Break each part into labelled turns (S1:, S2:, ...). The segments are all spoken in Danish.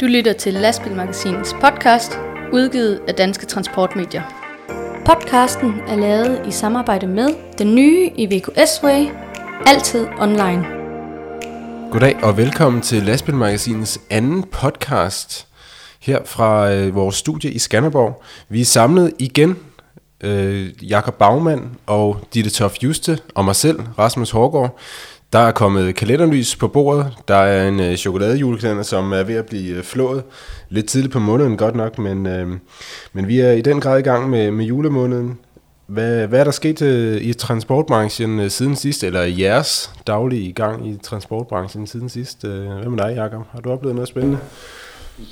S1: Du lytter til Lastbilmagasinets podcast, udgivet af Danske Transportmedier. Podcasten er lavet i samarbejde med den nye i VQS Way, altid online.
S2: Goddag og velkommen til Lastbilmagasinets anden podcast her fra øh, vores studie i Skanderborg. Vi er samlet igen, øh, Jakob Bagmand og Ditte Toft Juste og mig selv, Rasmus Hårgaard. Der er kommet kalenderlys på bordet. Der er en øh, chokoladejulekalender, som er ved at blive øh, flået. Lidt tidligt på måneden, godt nok, men, øh, men vi er i den grad i gang med, med julemåneden. Hvad, hvad er der sket øh, i transportbranchen øh, siden sidst, eller i jeres daglige gang i transportbranchen siden sidst? Øh, hvad med dig, Jacob? Har du oplevet noget spændende?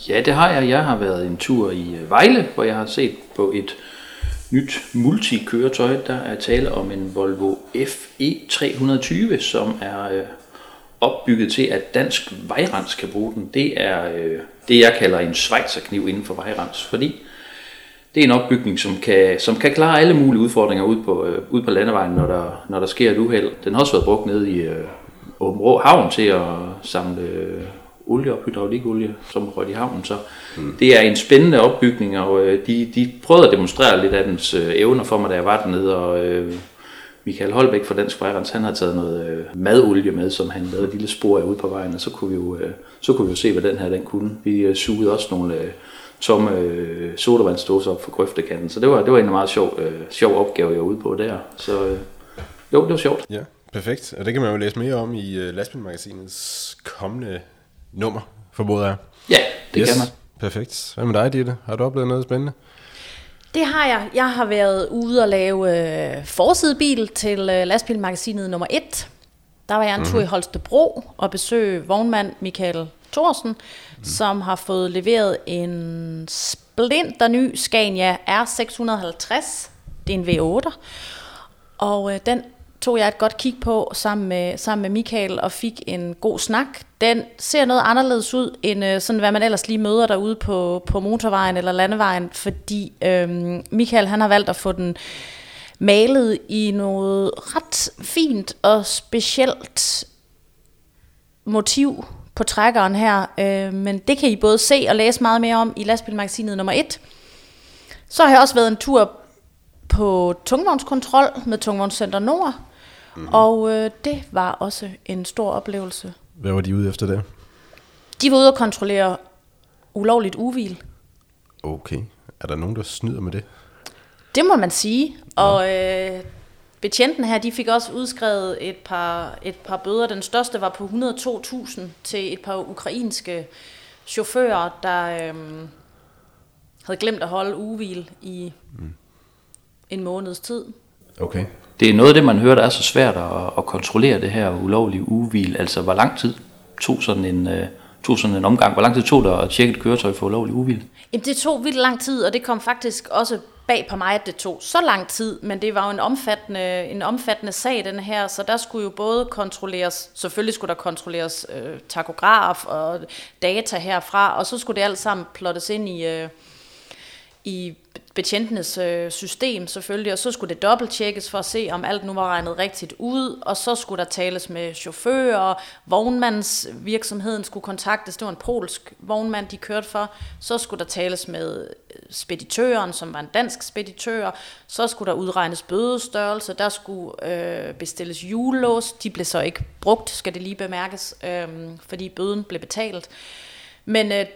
S3: Ja, det har jeg. Jeg har været en tur i øh, Vejle, hvor jeg har set på et nyt multikøretøj. Der er tale om en Volvo FE 320, som er øh, opbygget til, at dansk vejrens kan bruge den. Det er øh, det, jeg kalder en svejserkniv inden for vejrens, fordi det er en opbygning, som kan, som kan klare alle mulige udfordringer ud på, øh, ud på landevejen, når der, når der sker et uheld. Den har også været brugt nede i øh, Åben Rå Havn til at samle øh, olie og hydraulikolie, som rødt i havnen. Så mm. det er en spændende opbygning, og øh, de, de prøvede at demonstrere lidt af dens øh, evner for mig, da jeg var dernede, og øh, Michael Holbæk fra Dansk Vejrens, han har taget noget øh, madolie med, som han lavede et lille spor af ude på vejen, og så kunne vi jo, øh, så kunne vi jo se, hvad den her den kunne. Vi øh, sugede også nogle øh, tomme øh, sodavandsdåser op for grøftekanten, så det var, det var en meget sjov, øh, sjov opgave, jeg var ude på der. Så øh, jo, det var sjovt.
S2: Ja, perfekt. Og det kan man jo læse mere om i uh, Lastbilmagasinets kommende nummer, formoder jeg.
S3: Ja, det yes. kan man.
S2: Perfekt. Hvad med dig, Ditte? Har du oplevet noget spændende?
S4: Det har jeg. Jeg har været ude og lave øh, forsidebil til øh, lastbilmagasinet nummer 1. Der var jeg en mm-hmm. tur i Holstebro og besøge vognmand Michael Thorsen, mm. som har fået leveret en splinter ny Scania R650. Det er en V8. Og øh, den tog jeg et godt kig på sammen med, sammen med Michael og fik en god snak. Den ser noget anderledes ud, end øh, sådan, hvad man ellers lige møder derude på, på motorvejen eller landevejen, fordi øhm, Michael han har valgt at få den malet i noget ret fint og specielt motiv på trækkeren her. Øh, men det kan I både se og læse meget mere om i lastbilmagasinet nummer 1. Så har jeg også været en tur på tungvognskontrol med Tungvognscenter Nord, Mm. Og øh, det var også en stor oplevelse.
S2: Hvad var de ude efter det?
S4: De var ude at kontrollere ulovligt uvil.
S2: Okay. Er der nogen, der snyder med det?
S4: Det må man sige. Og øh, betjenten her, de fik også udskrevet et par, et par bøder. Den største var på 102.000 til et par ukrainske chauffører, der øh, havde glemt at holde uvil i mm. en måneds tid.
S2: Okay
S3: det er noget af det, man hører, der er så svært at, at kontrollere det her ulovlige uvil. Altså, hvor lang tid tog sådan en, uh, tog sådan en omgang? Hvor lang tid tog det at tjekke et køretøj for ulovlig uvil?
S4: Jamen, det tog vildt lang tid, og det kom faktisk også bag på mig, at det tog så lang tid, men det var jo en omfattende, en omfattende sag, den her, så der skulle jo både kontrolleres, selvfølgelig skulle der kontrolleres øh, takograf og data herfra, og så skulle det alt sammen plottes ind i, øh, i betjentenes øh, system selvfølgelig, og så skulle det dobbelttjekkes for at se, om alt nu var regnet rigtigt ud, og så skulle der tales med chauffører, vognmandsvirksomheden skulle kontaktes, det var en polsk vognmand, de kørte for, så skulle der tales med øh, speditøren, som var en dansk speditør, så skulle der udregnes bødestørrelse, der skulle øh, bestilles julelås, de blev så ikke brugt, skal det lige bemærkes, øh, fordi bøden blev betalt. Men øh,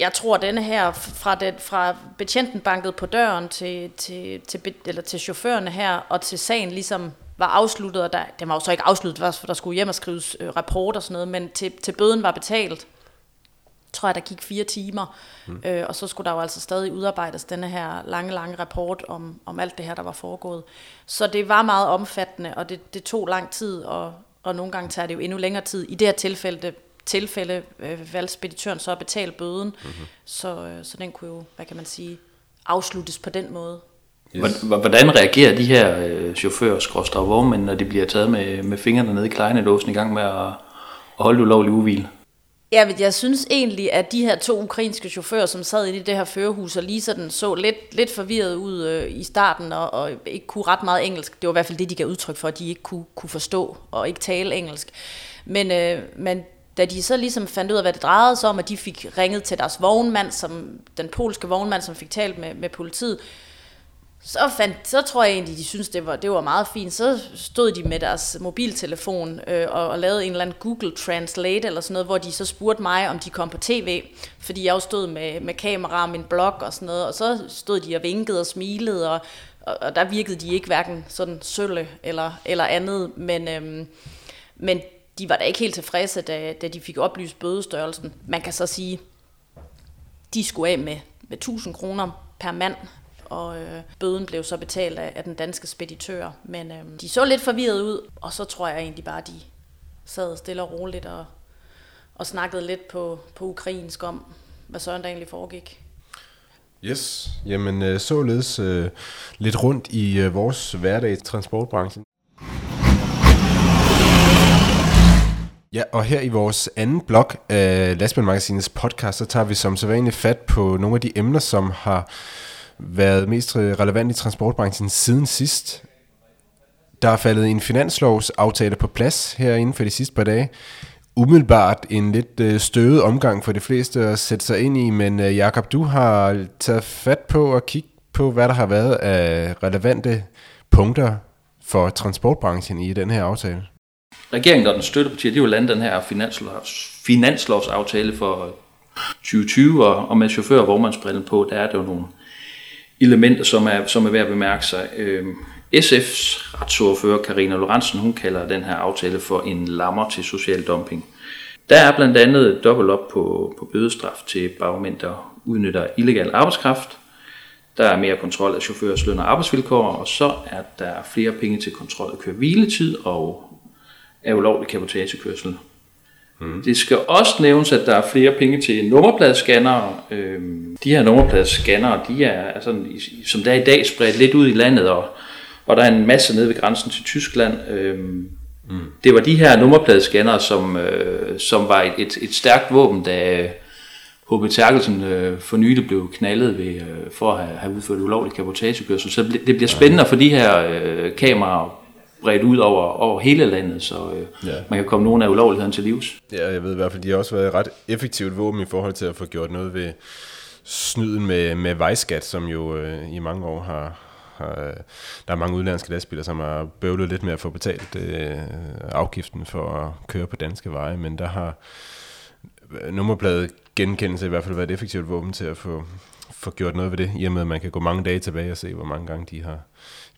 S4: jeg tror, at denne her, fra, den, fra betjenten banket på døren til, til, til, eller til chaufførerne her, og til sagen ligesom var afsluttet, og der, den var jo så ikke afsluttet, for der skulle hjem og skrives øh, rapport og sådan noget, men til, til bøden var betalt, tror jeg, der gik fire timer, mm. øh, og så skulle der jo altså stadig udarbejdes denne her lange, lange rapport om, om alt det her, der var foregået. Så det var meget omfattende, og det, det tog lang tid, og, og nogle gange tager det jo endnu længere tid. I det her tilfælde, tilfælde øh, valgte speditøren så at betale bøden, mm-hmm. så, øh, så den kunne jo, hvad kan man sige, afsluttes på den måde.
S3: Yes. Hvordan reagerer de her øh, chauffører, og vognmænd, når de bliver taget med, med fingrene nede i klejnedåsen i gang med at, at holde ulovlig uvil?
S4: Ja, men jeg synes egentlig, at de her to ukrainske chauffører, som sad inde i det her førerhus og lige sådan så lidt, lidt forvirret ud øh, i starten og, og ikke kunne ret meget engelsk. Det var i hvert fald det, de gav udtryk for, at de ikke kunne, kunne forstå og ikke tale engelsk. Men, øh, men da de så ligesom fandt ud af, hvad det drejede sig om, at de fik ringet til deres vognmand, som, den polske vognmand, som fik talt med, med politiet, så, fandt, så tror jeg egentlig, de synes det var, det var meget fint. Så stod de med deres mobiltelefon øh, og, og lavede en eller anden Google Translate eller sådan noget, hvor de så spurgte mig, om de kom på tv, fordi jeg jo stod med, med kamera og min blog og sådan noget, og så stod de og vinkede og smilede, og, og, og der virkede de ikke hverken sådan sølle eller, eller andet, men, øhm, men de var da ikke helt tilfredse, da, da de fik oplyst bødestørrelsen. Man kan så sige, de skulle af med, med 1000 kroner per mand, og øh, bøden blev så betalt af, af den danske speditør. Men øh, de så lidt forvirret ud, og så tror jeg egentlig bare, de sad stille og roligt og, og snakkede lidt på, på ukrainsk om, hvad sådan der egentlig foregik.
S2: Yes, jamen øh, således øh, lidt rundt i øh, vores hverdag i transportbranchen. Ja, og her i vores anden blog af Lastbilmagasinets podcast, så tager vi som sædvanligt fat på nogle af de emner, som har været mest relevant i transportbranchen siden sidst. Der er faldet en finanslovsaftale på plads her inden for de sidste par dage. Umiddelbart en lidt øh, støvet omgang for de fleste at sætte sig ind i, men øh, Jakob, du har taget fat på at kigge på, hvad der har været af relevante punkter for transportbranchen i den her aftale.
S3: Regeringen og den støttepartier, de har lande landet den her finanslovs, finanslovsaftale for 2020, og, og med chauffør og vognmandsbrillen på, der er der jo nogle elementer, som er, som er værd at bemærke sig. Øh, SF's retsordfører Karina Lorentzen, hun kalder den her aftale for en lammer til social dumping. Der er blandt andet dobbelt op på, på bødestraf til bagmænd, der udnytter illegal arbejdskraft. Der er mere kontrol af chaufførers løn og arbejdsvilkår, og så er der flere penge til kontrol af køre hviletid og af ulovlig kabotagekørsel. Mm. Det skal også nævnes, at der er flere penge til nummerpladescannere. Øhm, de her nummerpladescannere, de er altså, som der er i dag spredt lidt ud i landet, og, og der er en masse nede ved grænsen til Tyskland. Øhm, mm. Det var de her nummerpladescannere, som, øh, som var et, et, et stærkt våben, da H.B. Terkelsen øh, for nylig blev knaldet ved, øh, for at have, have udført ulovlig kabotagekørsel. Så det bliver spændende for de her øh, kameraer bredt ud over, over hele landet, så øh, ja. man kan komme nogle af ulovlighederne til livs.
S2: Ja, jeg ved i hvert fald, de har også været ret effektivt våben i forhold til at få gjort noget ved snyden med, med vejskat, som jo øh, i mange år har, har, der er mange udlandske lastbiler, som har bøvlet lidt med at få betalt øh, afgiften for at køre på danske veje, men der har nummerpladet genkendelse i hvert fald været et effektivt våben til at få, få gjort noget ved det, i og med at man kan gå mange dage tilbage og se, hvor mange gange de har,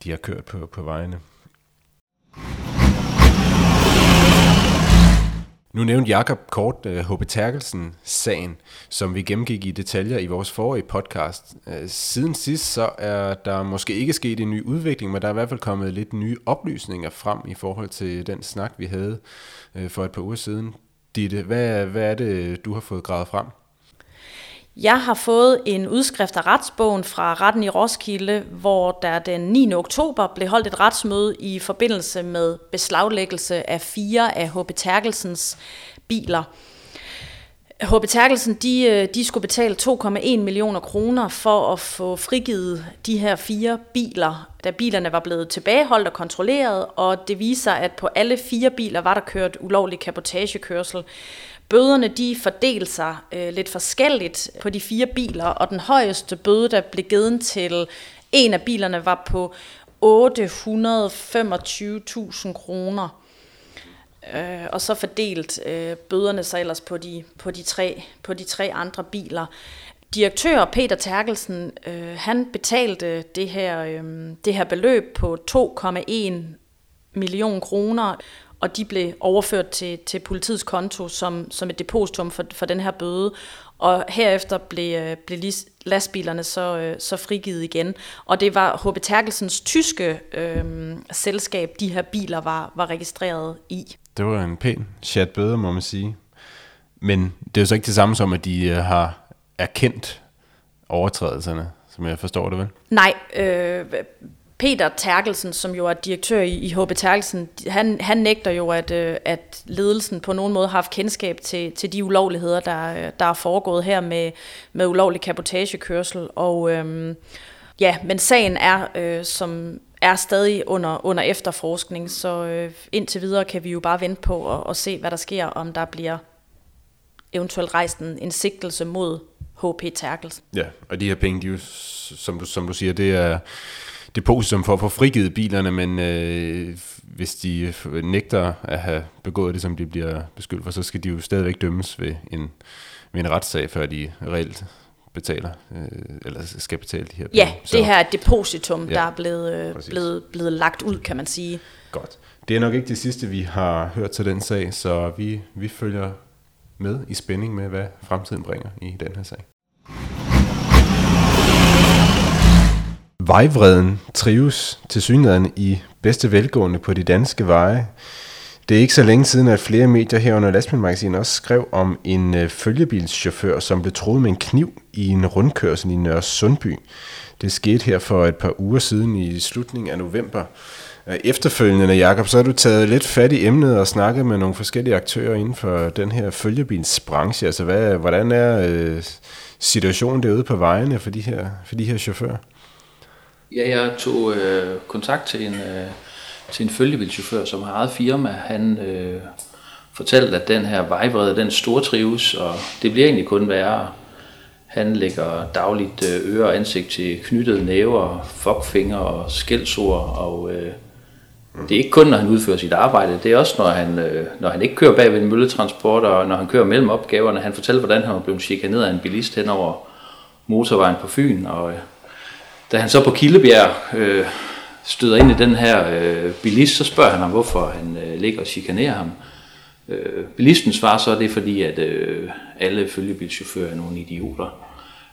S2: de har kørt på, på vejene. Nu nævnte Jakob kort øh, uh, H.B. Terkelsen-sagen, som vi gennemgik i detaljer i vores forrige podcast. Uh, siden sidst så er der måske ikke sket en ny udvikling, men der er i hvert fald kommet lidt nye oplysninger frem i forhold til den snak, vi havde uh, for et par uger siden. Ditte, hvad, hvad er det, du har fået gravet frem?
S4: Jeg har fået en udskrift af retsbogen fra retten i Roskilde, hvor der den 9. oktober blev holdt et retsmøde i forbindelse med beslaglæggelse af fire af H.B. Terkelsens biler. H.B. Terkelsen, de, øh, de skulle betale 2,1 millioner kroner for at få frigivet de her fire biler, da bilerne var blevet tilbageholdt og kontrolleret, og det viser, at på alle fire biler var der kørt ulovlig kapotagekørsel. Bøderne de fordelte sig øh, lidt forskelligt på de fire biler, og den højeste bøde, der blev givet til en af bilerne, var på 825.000 kroner. Øh, og så fordelt øh, bøderne sig ellers på de, på, de tre, på de tre andre biler. Direktør Peter Terkelsen, øh, han betalte det her, øh, det her beløb på 2,1 million kroner, og de blev overført til, til politiets konto som, som et depositum for, for den her bøde. Og herefter blev, øh, blev lastbilerne så, øh, så frigivet igen. Og det var H.B. Terkelsens tyske øh, selskab, de her biler var, var registreret i.
S2: Det var en pæn chat bøde, må man sige. Men det er jo så ikke det samme som, at de øh, har erkendt overtrædelserne, som jeg forstår det vel?
S4: Nej, øh, Peter Terkelsen, som jo er direktør i, i HB Terkelsen, han, han nægter jo, at, øh, at ledelsen på nogen måde har haft kendskab til, til de ulovligheder, der, der er foregået her med, med ulovlig kapotagekørsel. Og øhm, ja, men sagen er, øh, som er stadig under, under efterforskning, så øh, indtil videre kan vi jo bare vente på at, at se, hvad der sker, om der bliver eventuelt rejst en, en sigtelse mod HP Terkelsen.
S2: Ja, og de her penge, de er jo, som du, som du siger, det er depositum for at få frigivet bilerne, men øh, hvis de nægter at have begået det, som de bliver beskyldt for, så skal de jo stadigvæk dømmes ved en, ved en retssag, før de reelt betaler, øh, eller skal betale de her penge.
S4: Ja, det her er depositum, ja, der er blevet, øh, blevet, blevet lagt ud, kan man sige.
S2: Godt. Det er nok ikke det sidste, vi har hørt til den sag, så vi, vi følger med i spænding med, hvad fremtiden bringer i den her sag. Vejvreden trives til synligheden i bedste velgående på de danske veje. Det er ikke så længe siden, at flere medier herunder Lastbilmagasinet også skrev om en øh, følgebilschauffør, som blev troet med en kniv i en rundkørsel i Nørre Sundby. Det skete her for et par uger siden i slutningen af november. Øh, efterfølgende, Jakob, så har du taget lidt fat i emnet og snakket med nogle forskellige aktører inden for den her følgebilsbranche. Altså, hvad, hvordan er øh, situationen derude på vejene for de her, for de her chauffører?
S3: Ja, jeg tog øh, kontakt til en, øh, til en følgebilchauffør, som har eget firma. Han øh, fortalte, at den her vejbrede, den store trives, og det bliver egentlig kun værre. Han lægger dagligt øh, øre og ansigt til knyttede næver, fuckfinger og skældsord, og øh, det er ikke kun, når han udfører sit arbejde, det er også, når han, øh, når han ikke kører bag ved en mølletransport, og når han kører mellem opgaverne. Han fortæller, hvordan han er blevet chikaneret af en bilist hen over motorvejen på Fyn, og øh, da han så på Kildebjerg øh, støder ind i den her øh, bilist, så spørger han ham, hvorfor han øh, ligger og chikanerer ham. Øh, bilisten svarer så, at det er fordi, at øh, alle følgebilschauffører er nogle idioter.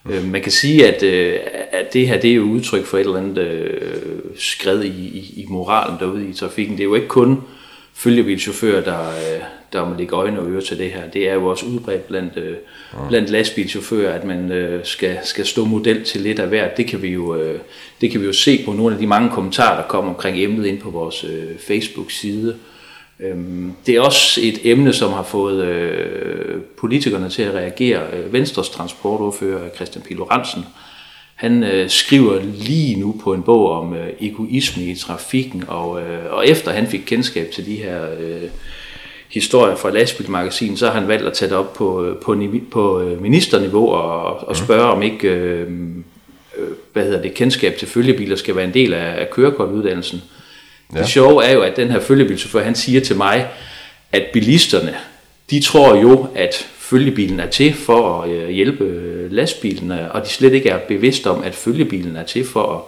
S3: Øh, man kan sige, at, øh, at det her det er jo udtryk for et eller andet øh, skred i, i, i moralen derude i trafikken. Det er jo ikke kun følgebilschauffører, der, øh, der øh, må lægge øjne og ører til det her. Det er jo også udbredt blandt, øh, blandt lastbilchauffører, at man øh, skal, skal stå model til lidt af hvert. Det kan, vi jo, øh, det kan vi jo se på nogle af de mange kommentarer, der kommer omkring emnet ind på vores øh, Facebook-side. Øhm, det er også et emne, som har fået øh, politikerne til at reagere. Øh, Venstres transportordfører Christian Pilo Lorentzen, han øh, skriver lige nu på en bog om øh, egoisme i trafikken, og, øh, og efter han fik kendskab til de her øh, historier fra lastbilmagasinet, så har han valgt at tage det op på, øh, på, på øh, ministerniveau og, og spørge om ikke øh, hvad hedder det, kendskab til følgebiler skal være en del af, af kørekortuddannelsen. Ja. Det sjove er jo, at den her følgebilchauffør, han siger til mig, at bilisterne, de tror jo, at følgebilen er til for at hjælpe lastbilene, og de slet ikke er bevidste om, at følgebilen er til for at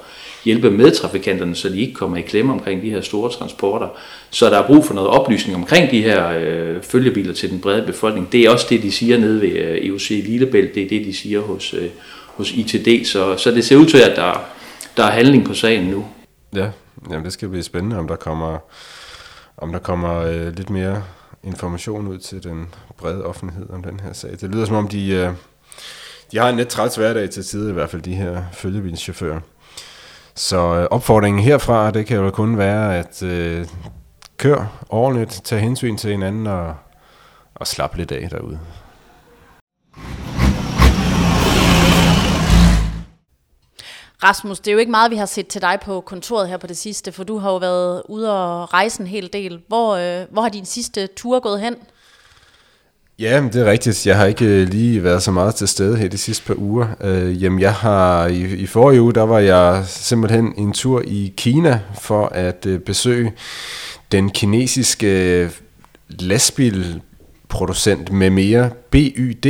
S3: hjælpe medtrafikanterne, så de ikke kommer i klemme omkring de her store transporter. Så der er brug for noget oplysning omkring de her øh, følgebiler til den brede befolkning. Det er også det, de siger nede ved øh, EUC Lillebælt, det er det, de siger hos, øh, hos ITD. Så, så det ser ud til, at der, der er handling på sagen nu.
S2: Ja, jamen det skal blive spændende, om der kommer, om der kommer øh, lidt mere information ud til den brede offentlighed om den her sag. Det lyder som om, de, øh, de har en lidt træls hverdag til tider, i hvert fald de her følgebilschauffører. Så øh, opfordringen herfra, det kan jo kun være at øh, kør ordentligt, tag hensyn til hinanden og, og slap lidt af derude.
S4: Rasmus, det er jo ikke meget, vi har set til dig på kontoret her på det sidste, for du har jo været ude og rejse en hel del. Hvor, øh, hvor har din sidste tur gået hen?
S2: Ja, det er rigtigt. Jeg har ikke øh, lige været så meget til stede her de sidste par uger. Øh, jamen, jeg har i, i forrige uge, der var jeg simpelthen en tur i Kina for at øh, besøge den kinesiske øh, lastbilproducent med mere BYD,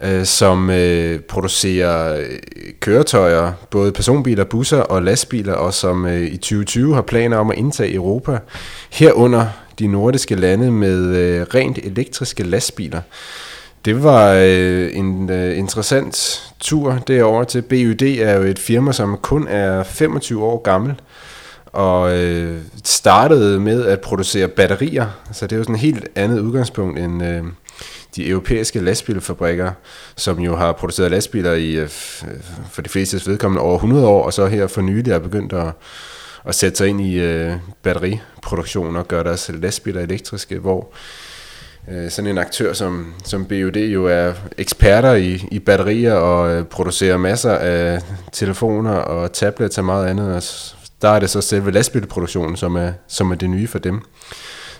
S2: øh, som øh, producerer øh, køretøjer, både personbiler, busser og lastbiler, og som øh, i 2020 har planer om at indtage Europa, herunder de nordiske lande med øh, rent elektriske lastbiler. Det var øh, en øh, interessant tur derover til. BUD er jo et firma, som kun er 25 år gammel, og øh, startede med at producere batterier. Så det er jo sådan et helt andet udgangspunkt end øh, de europæiske lastbilfabrikker, som jo har produceret lastbiler i, øh, for de fleste vedkommende over 100 år, og så her for nylig er begyndt at, at sætte sig ind i øh, batteriproduktion og gøre deres lastbiler elektriske, hvor øh, sådan en aktør som, som BUD jo er eksperter i, i batterier og øh, producerer masser af telefoner og tablets og meget andet. Og der er det så selve lastbilproduktionen, som er, som er det nye for dem.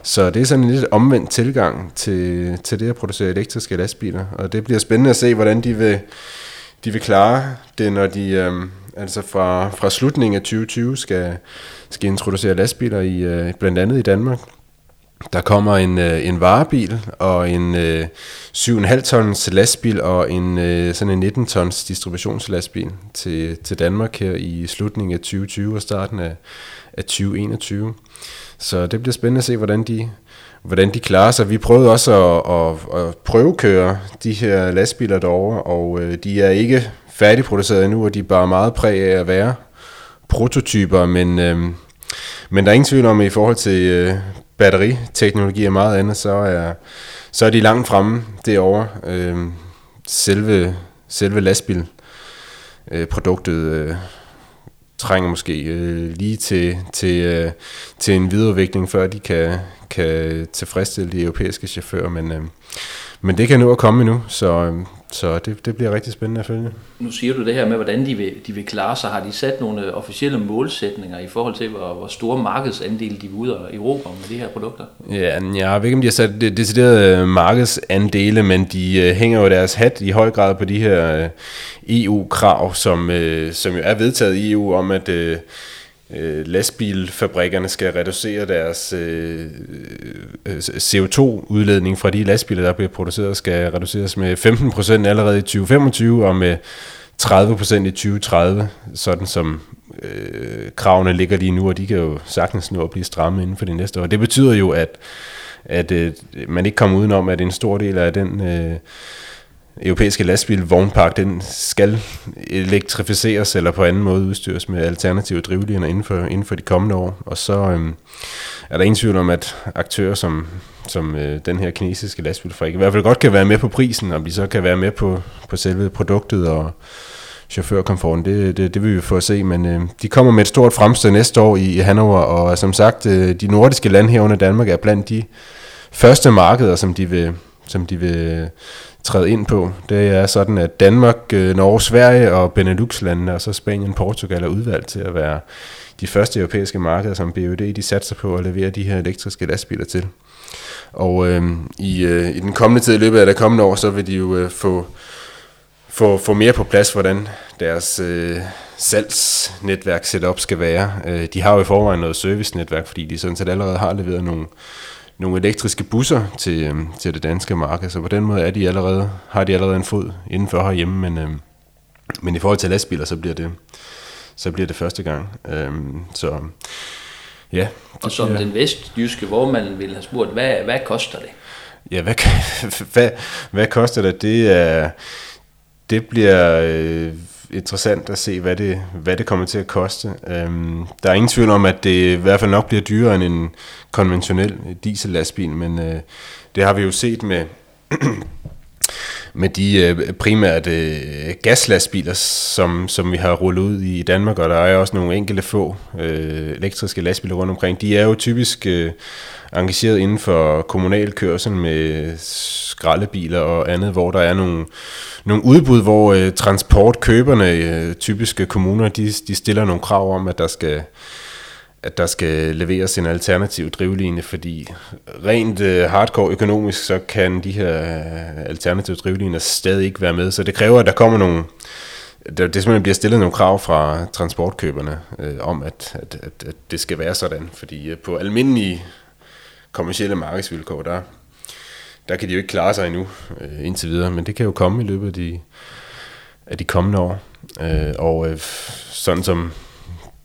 S2: Så det er sådan en lidt omvendt tilgang til, til det at producere elektriske lastbiler, og det bliver spændende at se, hvordan de vil, de vil klare det, når de øh, altså fra, fra slutningen af 2020 skal, skal introducere lastbiler i øh, blandt andet i Danmark. Der kommer en, øh, en varebil og en øh, 7,5 tons lastbil og en øh, sådan en 19 tons distributionslastbil til, til Danmark her i slutningen af 2020 og starten af, af 2021. Så det bliver spændende at se, hvordan de, hvordan de klarer sig. Vi prøvede også at, at, at prøvekøre de her lastbiler derovre, og øh, de er ikke færdigproduceret endnu, og de er bare meget præg af at være prototyper, men, øh, men der er ingen tvivl om, at i forhold til øh, batteriteknologi og meget andet, så er, så er de langt fremme derovre. Øh, selve, selve lastbilproduktet øh, produktet øh, trænger måske øh, lige til, til, øh, til en videreudvikling, før de kan, kan tilfredsstille de europæiske chauffører, men, øh, men det kan nu at komme nu, så, øh, så det, det bliver rigtig spændende at følge.
S3: Nu siger du det her med, hvordan de vil, de vil klare sig. Har de sat nogle officielle målsætninger i forhold til, hvor, hvor store markedsandele de vil ud af Europa med de her produkter?
S2: Ja, jeg ved ikke, om de har sat deciderede øh, markedsandele, men de øh, hænger jo deres hat i høj grad på de her EU-krav, som, som jo er vedtaget i EU om, at øh, lastbilfabrikkerne skal reducere deres øh, øh, øh CO2-udledning fra de lastbiler, der bliver produceret, skal reduceres med 15% allerede i 2025 og med 30% i 2030, sådan som øh, kravene ligger lige nu, og de kan jo sagtens nå at blive stramme inden for de næste år. Det betyder jo, at, at øh, man ikke kommer udenom, at en stor del af den øh, europæiske lastbilvognpark, den skal elektrificeres eller på anden måde udstyres med alternative drivlinjer inden for, inden for de kommende år. Og så øhm, er der ingen tvivl om, at aktører som, som øh, den her kinesiske lastbilfabrik i hvert fald godt kan være med på prisen, og de så kan være med på, på selve produktet og chaufførkomforten. Det, det, det vil vi få at se, men øh, de kommer med et stort fremstød næste år i, i Hannover, og øh, som sagt, øh, de nordiske lande herunder Danmark er blandt de første markeder, som de vil, som de vil træde ind på. Det er sådan, at Danmark, øh, Norge, Sverige og Benelux-landene, og så Spanien og Portugal er udvalgt til at være de første europæiske markeder, som BUD de satser på at levere de her elektriske lastbiler til. Og øh, i, øh, i den kommende tid, i løbet af det kommende år, så vil de jo øh, få, få, få mere på plads, hvordan deres øh, salgsnetværk setup skal være. Øh, de har jo i forvejen noget servicenetværk, fordi de sådan set allerede har leveret nogle nogle elektriske busser til, øh, til det danske marked, så på den måde er de allerede, har de allerede en fod indenfor herhjemme, men, øh, men i forhold til lastbiler, så bliver det, så bliver det første gang. Øh, så ja.
S3: Og som den vestjyske man vil have spurgt, hvad, hvad koster det?
S2: Ja, hvad, hvad, hvad koster det? Det, er, det bliver øh, interessant at se, hvad det, hvad det kommer til at koste. Øhm, der er ingen tvivl om, at det i hvert fald nok bliver dyrere end en konventionel diesellastbil, men øh, det har vi jo set med, med de øh, primært øh, gaslastbiler, som, som vi har rullet ud i Danmark, og der er også nogle enkelte få øh, elektriske lastbiler rundt omkring. De er jo typisk øh, engageret inden for kommunal kørsel med skraldebiler og andet, hvor der er nogle, nogle udbud, hvor øh, transportkøberne, øh, typiske kommuner, de, de stiller nogle krav om, at der skal at der skal leveres en alternativ drivlinje, fordi rent øh, hardcore økonomisk, så kan de her øh, alternative drivlinjer stadig ikke være med. Så det kræver, at der kommer nogle, der, det simpelthen bliver stillet nogle krav fra transportkøberne øh, om, at, at, at, at det skal være sådan. Fordi øh, på almindelige kommersielle markedsvilkår, der, der kan de jo ikke klare sig endnu øh, indtil videre, men det kan jo komme i løbet af de, af de kommende år. Øh, og øh, sådan som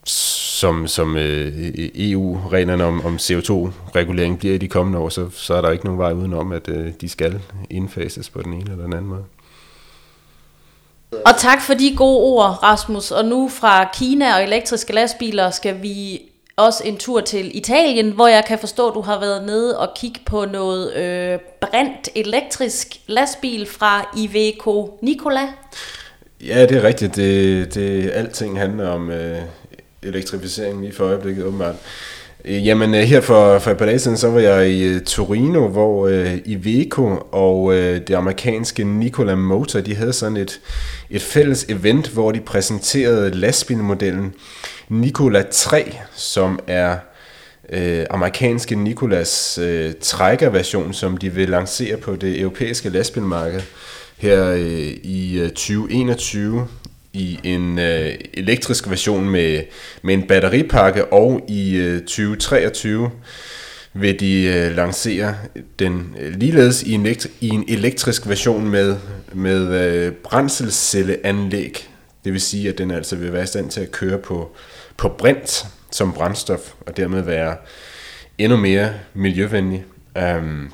S2: som, som øh, EU-reglerne om, om CO2-regulering bliver i de kommende år, så, så er der ikke nogen vej udenom, at øh, de skal indfases på den ene eller den anden måde.
S4: Og tak for de gode ord, Rasmus. Og nu fra Kina og elektriske lastbiler skal vi også en tur til Italien, hvor jeg kan forstå, at du har været nede og kigge på noget øh, brændt elektrisk lastbil fra Iveco Nicola.
S2: Ja, det er rigtigt. Det, det, alting handler om øh, elektrificeringen lige for øjeblikket, åbenbart. Øh, jamen, øh, her for, for et par dage siden, så var jeg i øh, Torino, hvor øh, Iveco og øh, det amerikanske Nikola Motor, de havde sådan et, et fælles event, hvor de præsenterede lastbilmodellen Nikola 3, som er øh, amerikanske Nikolas øh, trækkerversion, som de vil lancere på det europæiske lastbilmarked her øh, i 2021 i en øh, elektrisk version med, med en batteripakke, og i øh, 2023 vil de øh, lancere den øh, ligeledes i en, i en elektrisk version med, med øh, brændselscelleanlæg. Det vil sige, at den altså vil være i stand til at køre på, på brint som brændstof, og dermed være endnu mere miljøvenlig. Um,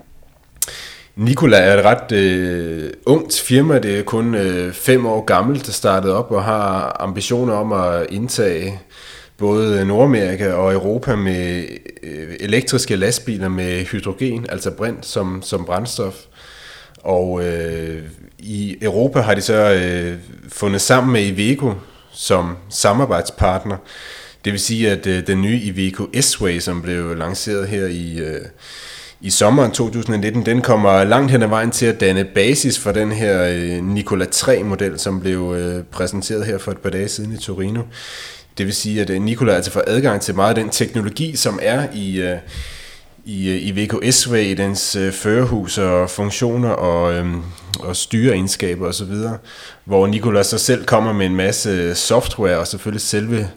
S2: Nikola er et ret øh, ungt firma, det er kun øh, fem år gammelt, der startede op og har ambitioner om at indtage både Nordamerika og Europa med øh, elektriske lastbiler med hydrogen, altså brint som, som brændstof. Og øh, i Europa har de så øh, fundet sammen med Iveco som samarbejdspartner. Det vil sige, at øh, den nye Iveco S-Way, som blev lanceret her i... Øh, i sommeren 2019, den kommer langt hen ad vejen til at danne basis for den her øh, Nikola 3-model, som blev øh, præsenteret her for et par dage siden i Torino. Det vil sige, at øh, Nikola altså får adgang til meget af den teknologi, som er i, i, i VKS-way, i dens førerhus og funktioner og, og styreegenskaber osv., hvor Nikola så selv kommer med en masse software og selvfølgelig selve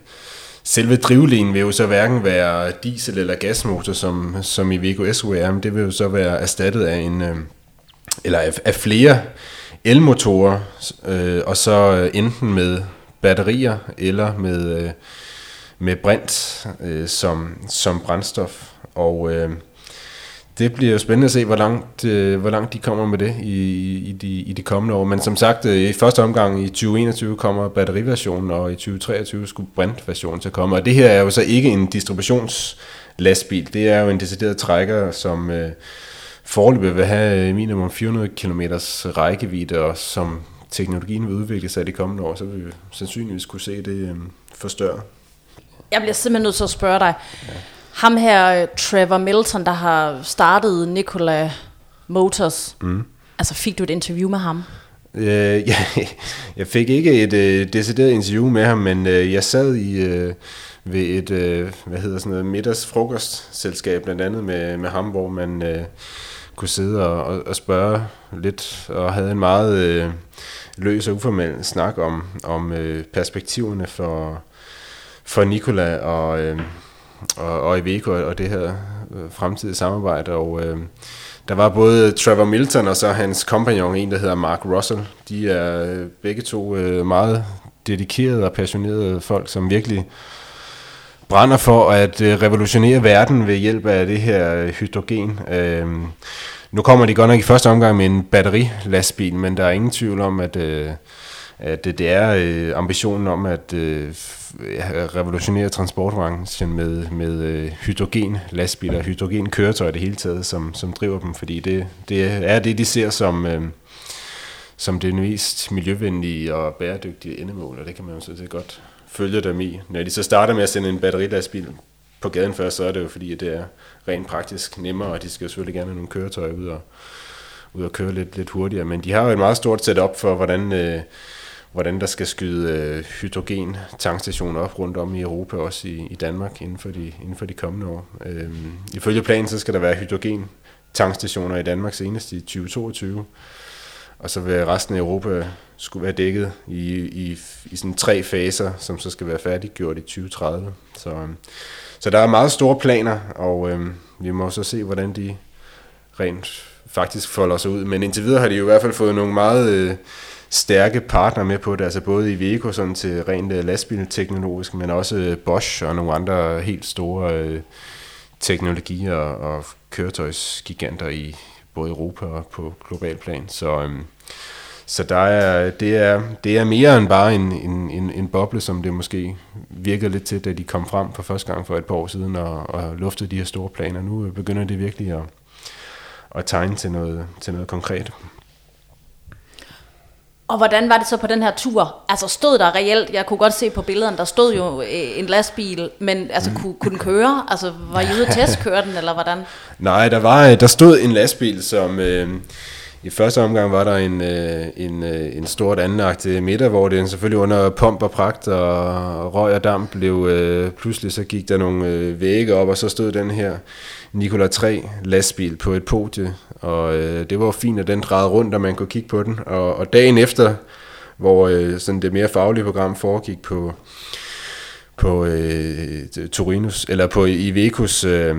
S2: selve drivlinen vil jo så hverken være diesel- eller gasmotor, som, som i Vigo SUR, men det vil jo så være erstattet af en, øh, eller af, af flere elmotorer, øh, og så øh, enten med batterier eller med, øh, med brint øh, som, som brændstof. Og øh, det bliver jo spændende at se, hvor langt, øh, hvor langt de kommer med det i, i, de, i de kommende år. Men som sagt, øh, i første omgang i 2021 kommer batteriversionen, og i 2023 skulle brintversionen til at komme. Og det her er jo så ikke en distributionslastbil. Det er jo en decideret trækker, som øh, foreløbig vil have minimum 400 km rækkevidde, og som teknologien vil udvikle sig i de kommende år, så vil vi sandsynligvis kunne se det øh, forstørre.
S4: Jeg bliver simpelthen nødt til at spørge dig. Ja. Ham her, øh, Trevor Milton, der har startet Nikola Motors. Mm. Altså, fik du et interview med ham?
S2: Øh, ja, jeg fik ikke et øh, decideret interview med ham, men øh, jeg sad i øh, ved et øh, hvad hedder sådan noget middagsfrokostselskab blandt andet med, med ham, hvor man øh, kunne sidde og, og, og spørge lidt og havde en meget øh, løs og uformel snak om om øh, perspektiverne for for Nikola og øh, og, og Iveco og det her øh, fremtidige samarbejde. Og øh, der var både Trevor Milton og så hans kompagnon, en der hedder Mark Russell. De er øh, begge to øh, meget dedikerede og passionerede folk, som virkelig brænder for at øh, revolutionere verden ved hjælp af det her øh, hydrogen. Øh, nu kommer de godt nok i første omgang med en batterilastbil, men der er ingen tvivl om, at, øh, at det er øh, ambitionen om at øh, revolutionere transportbranchen med, med øh, hydrogen lastbiler, hydrogen køretøjer det hele taget, som, som driver dem, fordi det, det er det, de ser som, øh, som det mest miljøvenlige og bæredygtige endemål, og det kan man jo så godt følge dem i. Når de så starter med at sende en batterilastbil på gaden først, så er det jo fordi, at det er rent praktisk nemmere, og de skal selvfølgelig gerne have nogle køretøjer ud og, ud og køre lidt, lidt hurtigere. Men de har jo et meget stort setup for, hvordan øh, hvordan der skal skyde øh, hydrogen tankstationer op rundt om i Europa, også i, i Danmark inden for, de, inden for de kommende år. Øhm, ifølge planen så skal der være hydrogen tankstationer i Danmark senest i 2022, og så vil resten af Europa skulle være dækket i, i, i sådan tre faser, som så skal være færdiggjort i 2030. Så, øhm, så der er meget store planer, og øhm, vi må så se, hvordan de rent faktisk folder sig ud. Men indtil videre har de jo i hvert fald fået nogle meget... Øh, stærke partner med på det, altså både i Iveco sådan til rent øh, lastbilteknologisk, men også øh, Bosch og nogle andre helt store øh, teknologier og køretøjsgiganter i både Europa og på global plan. Så, øhm, Så der er, det, er, det er mere end bare en, en, en, en boble, som det måske virker lidt til, da de kom frem for første gang for et par år siden og, og luftede de her store planer. Nu begynder det virkelig at, at tegne til noget, til noget konkret.
S4: Og hvordan var det så på den her tur? Altså stod der reelt, jeg kunne godt se på billederne, der stod jo øh, en lastbil, men altså mm. kunne, kunne den køre? Altså var I ude at testkøre den, eller hvordan?
S2: Nej, der, var, der stod en lastbil, som... Øh, i første omgang var der en, øh, en, øh, en stort anlagt middag, hvor det selvfølgelig under pomp og pragt og røg og damp blev øh, pludselig så gik der nogle øh, vægge op, og så stod den her Nikola 3 lastbil på et podie, og øh, det var fint, at den drejede rundt, og man kunne kigge på den. Og, og dagen efter, hvor øh, sådan det mere faglige program foregik på på øh, Torinos, eller på Ivecos øh,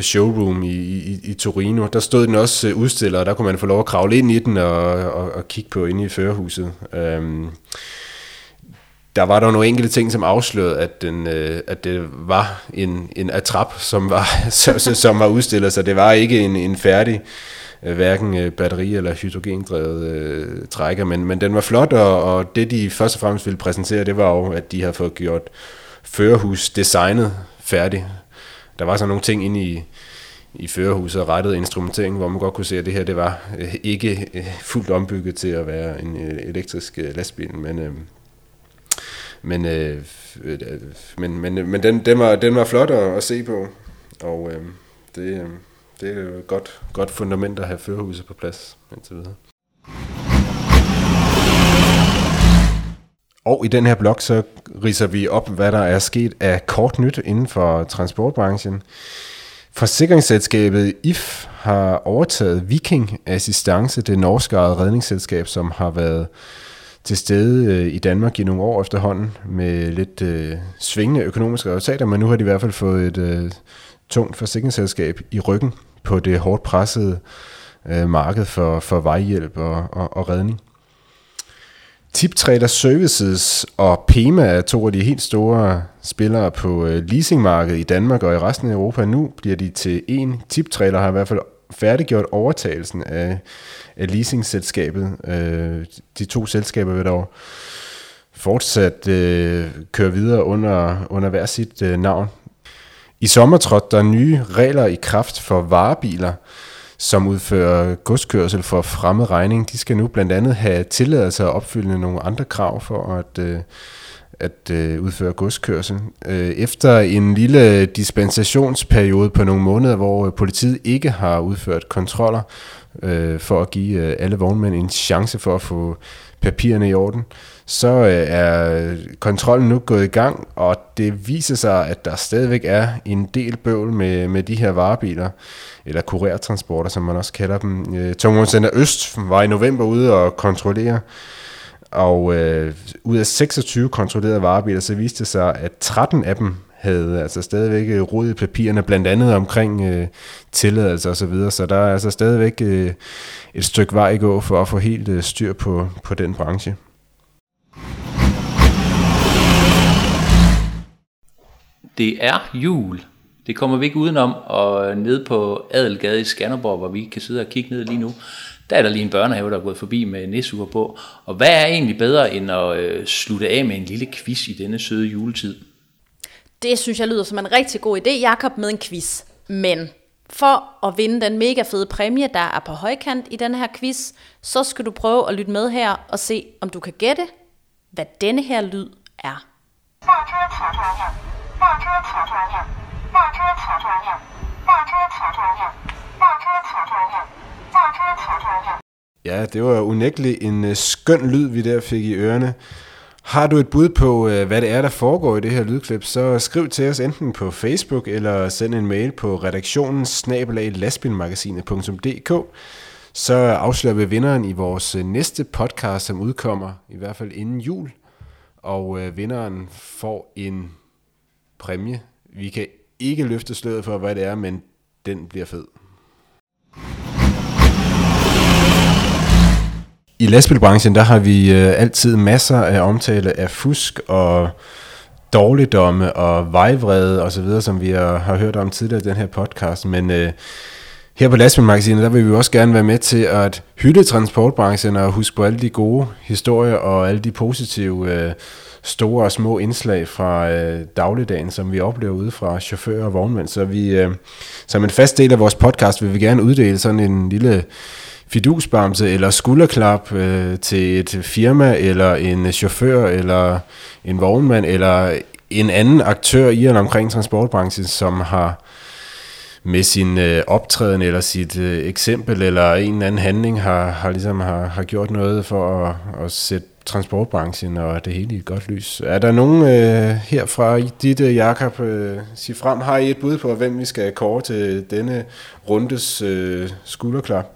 S2: showroom i, i, i Torino, der stod den også øh, udstillet, og der kunne man få lov at kravle ind i den og, og, og kigge på inde i førerhuset. Øh, der var der nogle enkelte ting, som afslørede, at, den, øh, at det var en, en atrap, som var, som var udstillet, så det var ikke en, en færdig øh, hverken øh, batteri- eller hydrogendrevet øh, trækker, men, men den var flot, og, og det de først og fremmest ville præsentere, det var jo, at de havde fået gjort førerhus designet færdig. Der var så nogle ting inde i, i førerhuset rettet instrumentering, hvor man godt kunne se, at det her det var øh, ikke øh, fuldt ombygget til at være en øh, elektrisk øh, lastbil, men øh, men, øh, men, men, men den, den, var, den var flot at, at se på, og øh, det, øh, det er jo et godt, godt fundament at have førerhuset på plads indtil videre. Og i den her blog, så riser vi op, hvad der er sket af kort nyt inden for transportbranchen. Forsikringsselskabet IF har overtaget Viking Assistance, det norske redningsselskab, som har været til stede øh, i Danmark i nogle år efterhånden med lidt øh, svingende økonomiske resultater, men nu har de i hvert fald fået et øh, tungt forsikringsselskab i ryggen på det hårdt pressede øh, marked for, for vejhjælp og, og, og redning. Tiptrader Services og Pema er to af de helt store spillere på øh, leasingmarkedet i Danmark og i resten af Europa. Nu bliver de til en. Tiptrader har i hvert fald færdiggjort overtagelsen af, af leasingselskabet. Øh, de to selskaber vil dog fortsat øh, køre videre under, under hver sit øh, navn. I sommer trådte der nye regler i kraft for varebiler, som udfører godskørsel for fremmed regning. De skal nu blandt andet have tilladelse at opfylde nogle andre krav for at, øh, at øh, udføre godskørsel. Øh, efter en lille dispensationsperiode på nogle måneder, hvor øh, politiet ikke har udført kontroller øh, for at give øh, alle vognmænd en chance for at få papirerne i orden, så øh, er kontrollen nu gået i gang, og det viser sig, at der stadigvæk er en del bøvl med, med de her varebiler, eller kurertransporter, som man også kalder dem. Øh, Tungvognscenter Øst var i november ude og kontrollere, og øh, ud af 26 kontrollerede varebiler, så viste det sig, at 13 af dem havde altså stadigvæk øh, rod i papirerne, blandt andet omkring øh, tilladelse og så videre, så der er altså stadigvæk øh, et stykke vej at gå for at få helt øh, styr på, på den branche.
S3: Det er jul. Det kommer vi ikke udenom, og ned på Adelgade i Skanderborg, hvor vi kan sidde og kigge ned lige nu, der er der lige en børnehave, der er gået forbi med nissuer på. Og hvad er egentlig bedre end at øh, slutte af med en lille quiz i denne søde juletid?
S4: Det synes jeg lyder som en rigtig god idé, Jakob, med en quiz. Men for at vinde den mega fede præmie, der er på højkant i den her quiz, så skal du prøve at lytte med her og se, om du kan gætte, hvad denne her lyd er.
S2: Ja, det var unægteligt en øh, skøn lyd, vi der fik i ørerne. Har du et bud på, øh, hvad det er, der foregår i det her lydklip, så skriv til os enten på Facebook eller send en mail på redaktionen Så afslører vi vinderen i vores øh, næste podcast, som udkommer i hvert fald inden jul. Og vinderen får en præmie. Vi kan ikke løfte sløret for, hvad det er, men den bliver fed. I lastbilbranchen, der har vi øh, altid masser af omtale af fusk og dårligdomme og vejvrede osv., som vi har, har hørt om tidligere i den her podcast. Men øh, Her på Lastbilmagasinet, der vil vi også gerne være med til at hylde transportbranchen og huske på alle de gode historier og alle de positive øh, store og små indslag fra øh, dagligdagen, som vi oplever ude fra chauffører og vognmænd. Så vi, øh, som en fast del af vores podcast vil vi gerne uddele sådan en lille fidusbamse eller skulderklap øh, til et firma eller en chauffør eller en vognmand eller en anden aktør i eller omkring transportbranchen, som har med sin øh, optræden eller sit øh, eksempel eller en eller anden handling har, har ligesom har, har gjort noget for at, at sætte transportbranchen og det hele i et godt lys. Er der nogen øh, her fra dit, øh, Jakob, øh, sig frem, har I et bud på, hvem vi skal kåre til denne rundes øh, skulderklap?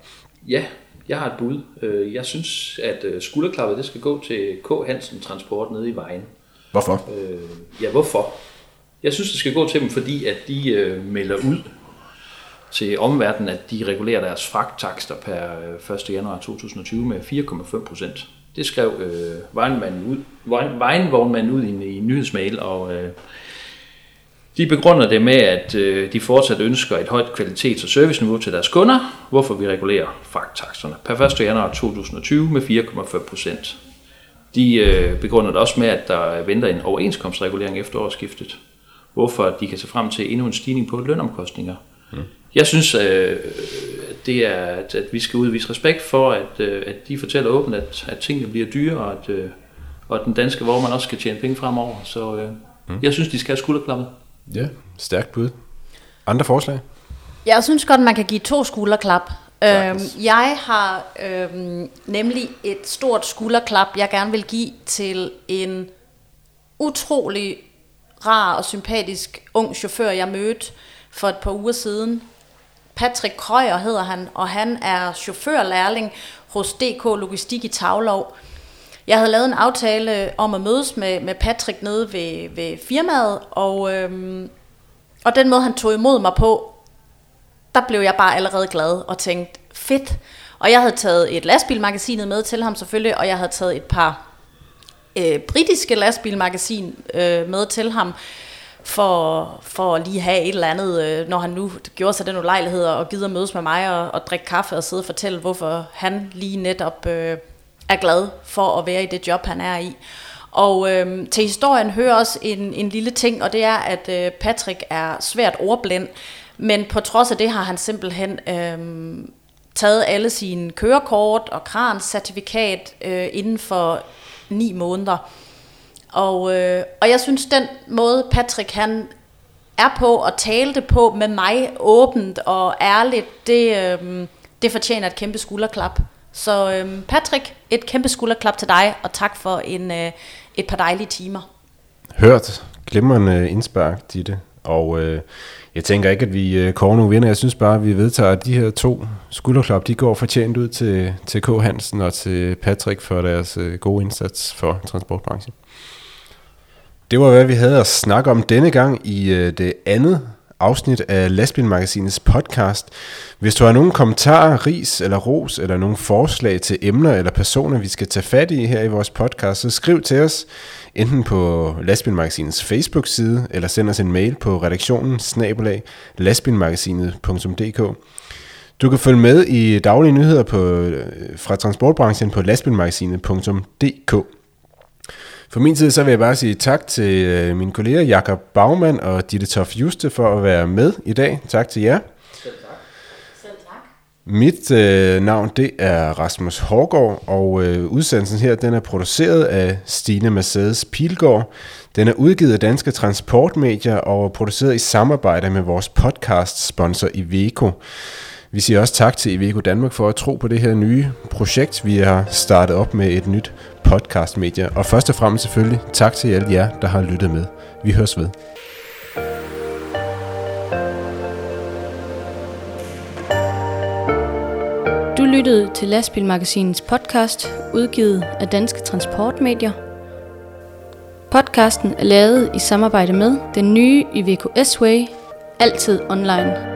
S3: Ja, jeg har et bud. Øh, jeg synes, at øh, skulderklappet det skal gå til K. Hansen Transport nede i vejen.
S2: Hvorfor?
S3: Øh, ja, hvorfor? Jeg synes, det skal gå til dem, fordi at de øh, melder ud til omverdenen, at de regulerer deres fragttakster per 1. januar 2020 med 4,5 procent. Det skrev øh, vejenvognmanden ud, vejen, ud i en, i nyhedsmail, og øh, de begrunder det med, at øh, de fortsat ønsker et højt kvalitets- og serviceniveau til deres kunder, hvorfor vi regulerer fragttaxerne per 1. januar 2020 med 4,5 procent. De øh, begrunder det også med, at der venter en overenskomstregulering efter årsskiftet, hvorfor de kan se frem til endnu en stigning på lønomkostninger. Mm. Jeg synes, øh, det er, at, at vi skal udvise respekt for, at, øh, at de fortæller åbent, at, at tingene bliver dyre, og at, øh, og at den danske vognmand også skal tjene penge fremover. Så øh, mm. jeg synes, de skal have skulderklappet.
S2: Ja, stærkt bud. Andre forslag?
S4: Jeg synes godt, man kan give to skulderklap. Øhm, jeg har øhm, nemlig et stort skulderklap, jeg gerne vil give til en utrolig rar og sympatisk ung chauffør, jeg mødte for et par uger siden. Patrick Krøyer hedder han, og han er chaufførlærling hos DK Logistik i Tavlov. Jeg havde lavet en aftale om at mødes med, med Patrick nede ved, ved firmaet, og, øhm, og den måde, han tog imod mig på, der blev jeg bare allerede glad og tænkte, fedt. Og jeg havde taget et lastbilmagasinet med til ham selvfølgelig, og jeg havde taget et par øh, britiske lastbilmagasin øh, med til ham, for, for at lige have et eller andet, øh, når han nu gjorde sig den ulejlighed og gider mødes med mig og, og drikke kaffe og sidde og fortælle, hvorfor han lige netop øh, er glad for at være i det job, han er i. Og øh, til historien hører også en, en lille ting, og det er, at øh, Patrick er svært ordblind, men på trods af det har han simpelthen øh, taget alle sine kørekort og kranscertifikat øh, inden for ni måneder. Og, øh, og jeg synes, den måde Patrick han er på og talte på med mig åbent og ærligt, det, øh, det fortjener et kæmpe skulderklap. Så øhm, Patrick, et kæmpe skulderklap til dig, og tak for en, øh, et par dejlige timer.
S2: Hørt. Glimrende øh, indspark, Ditte. Og øh, jeg tænker ikke, at vi øh, kårer nogle vinder. Jeg synes bare, at vi vedtager, at de her to skulderklap, de går fortjent ud til, til K. Hansen og til Patrick for deres øh, gode indsats for transportbranchen. Det var, hvad vi havde at snakke om denne gang i øh, det andet afsnit af Lastbilmagasinets podcast. Hvis du har nogle kommentarer, ris eller ros, eller nogle forslag til emner eller personer, vi skal tage fat i her i vores podcast, så skriv til os enten på Lastbilmagasinets Facebook-side, eller send os en mail på redaktionen snabelag lastbilmagasinet.dk. Du kan følge med i daglige nyheder på, øh, fra transportbranchen på lastbilmagasinet.dk. For min tid, så vil jeg bare sige tak til øh, mine kolleger Jakob Bagman og Ditte Toff Juste for at være med i dag. Tak til jer. Selv tak. Selv tak. Mit øh, navn, det er Rasmus Hårgaard, og øh, udsendelsen her, den er produceret af Stine Mercedes Pilgaard. Den er udgivet af Danske Transportmedier og produceret i samarbejde med vores podcast-sponsor Iveco. Vi siger også tak til Iveco Danmark for at tro på det her nye projekt, vi har startet op med et nyt podcastmedie. Og først og fremmest selvfølgelig tak til alle jer, der har lyttet med. Vi høres ved.
S1: Du lyttede til Lastbilmagasinets podcast, udgivet af Danske Transportmedier. Podcasten er lavet i samarbejde med den nye Iveco S-Way, altid online.